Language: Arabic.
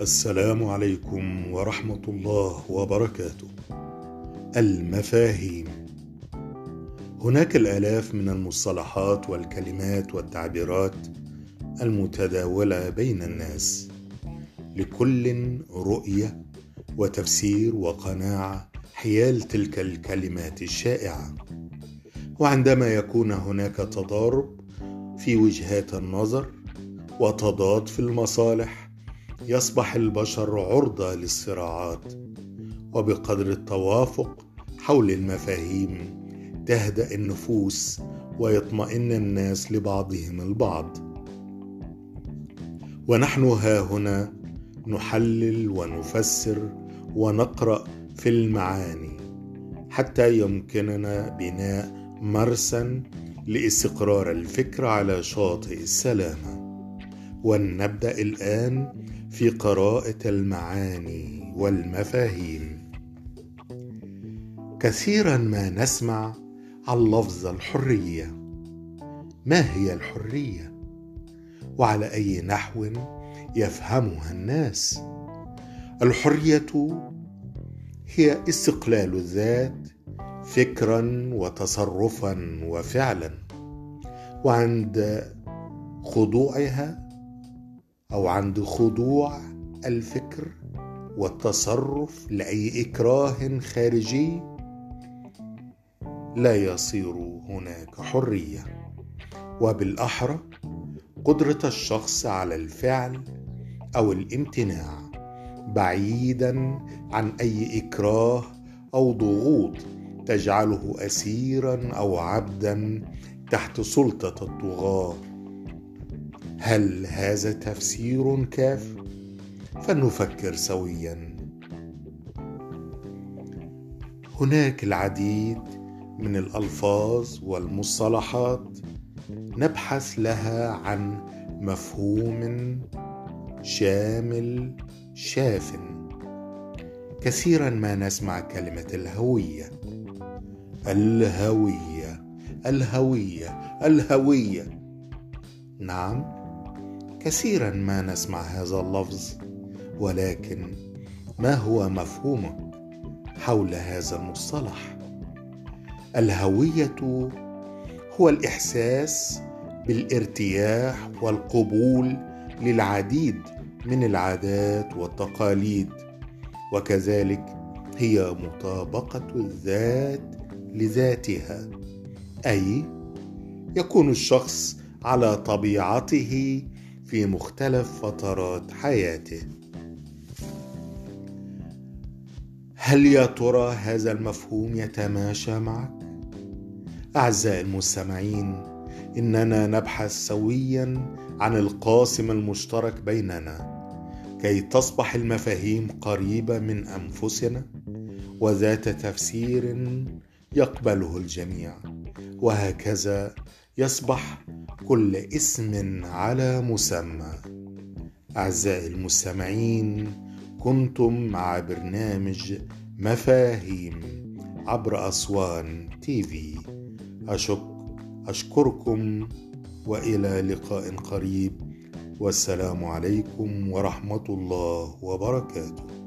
السلام عليكم ورحمة الله وبركاته. المفاهيم هناك الآلاف من المصطلحات والكلمات والتعبيرات المتداولة بين الناس، لكل رؤية وتفسير وقناعة حيال تلك الكلمات الشائعة. وعندما يكون هناك تضارب في وجهات النظر وتضاد في المصالح يصبح البشر عرضة للصراعات وبقدر التوافق حول المفاهيم تهدأ النفوس ويطمئن الناس لبعضهم البعض. ونحن ها هنا نحلل ونفسر ونقرأ في المعاني حتى يمكننا بناء مرسا لاستقرار الفكر على شاطئ السلامة. ولنبدأ الآن في قراءة المعاني والمفاهيم. كثيرا ما نسمع عن لفظ الحرية. ما هي الحرية؟ وعلى أي نحو يفهمها الناس؟ الحرية هي استقلال الذات فكرا وتصرفا وفعلا. وعند خضوعها أو عند خضوع الفكر والتصرف لأي إكراه خارجي لا يصير هناك حرية. وبالأحرى قدرة الشخص على الفعل أو الامتناع بعيدا عن أي إكراه أو ضغوط تجعله اسيرا أو عبدا تحت سلطة الطغاة. هل هذا تفسير كاف؟ فلنفكر سويا. هناك العديد من الألفاظ والمصطلحات نبحث لها عن مفهوم شامل شاف. كثيرا ما نسمع كلمة الهوية. الهوية الهوية الهوية. نعم. كثيرا ما نسمع هذا اللفظ ولكن ما هو مفهومه حول هذا المصطلح؟ الهوية هو الإحساس بالارتياح والقبول للعديد من العادات والتقاليد وكذلك هي مطابقة الذات لذاتها أي يكون الشخص على طبيعته في مختلف فترات حياته. هل يا ترى هذا المفهوم يتماشى معك؟ أعزائي المستمعين إننا نبحث سويا عن القاسم المشترك بيننا كي تصبح المفاهيم قريبة من أنفسنا وذات تفسير يقبله الجميع وهكذا يصبح كل اسم على مسمى. أعزائي المستمعين كنتم مع برنامج مفاهيم عبر اسوان تي في أشك أشكركم وإلى لقاء قريب. والسلام عليكم ورحمة الله وبركاته.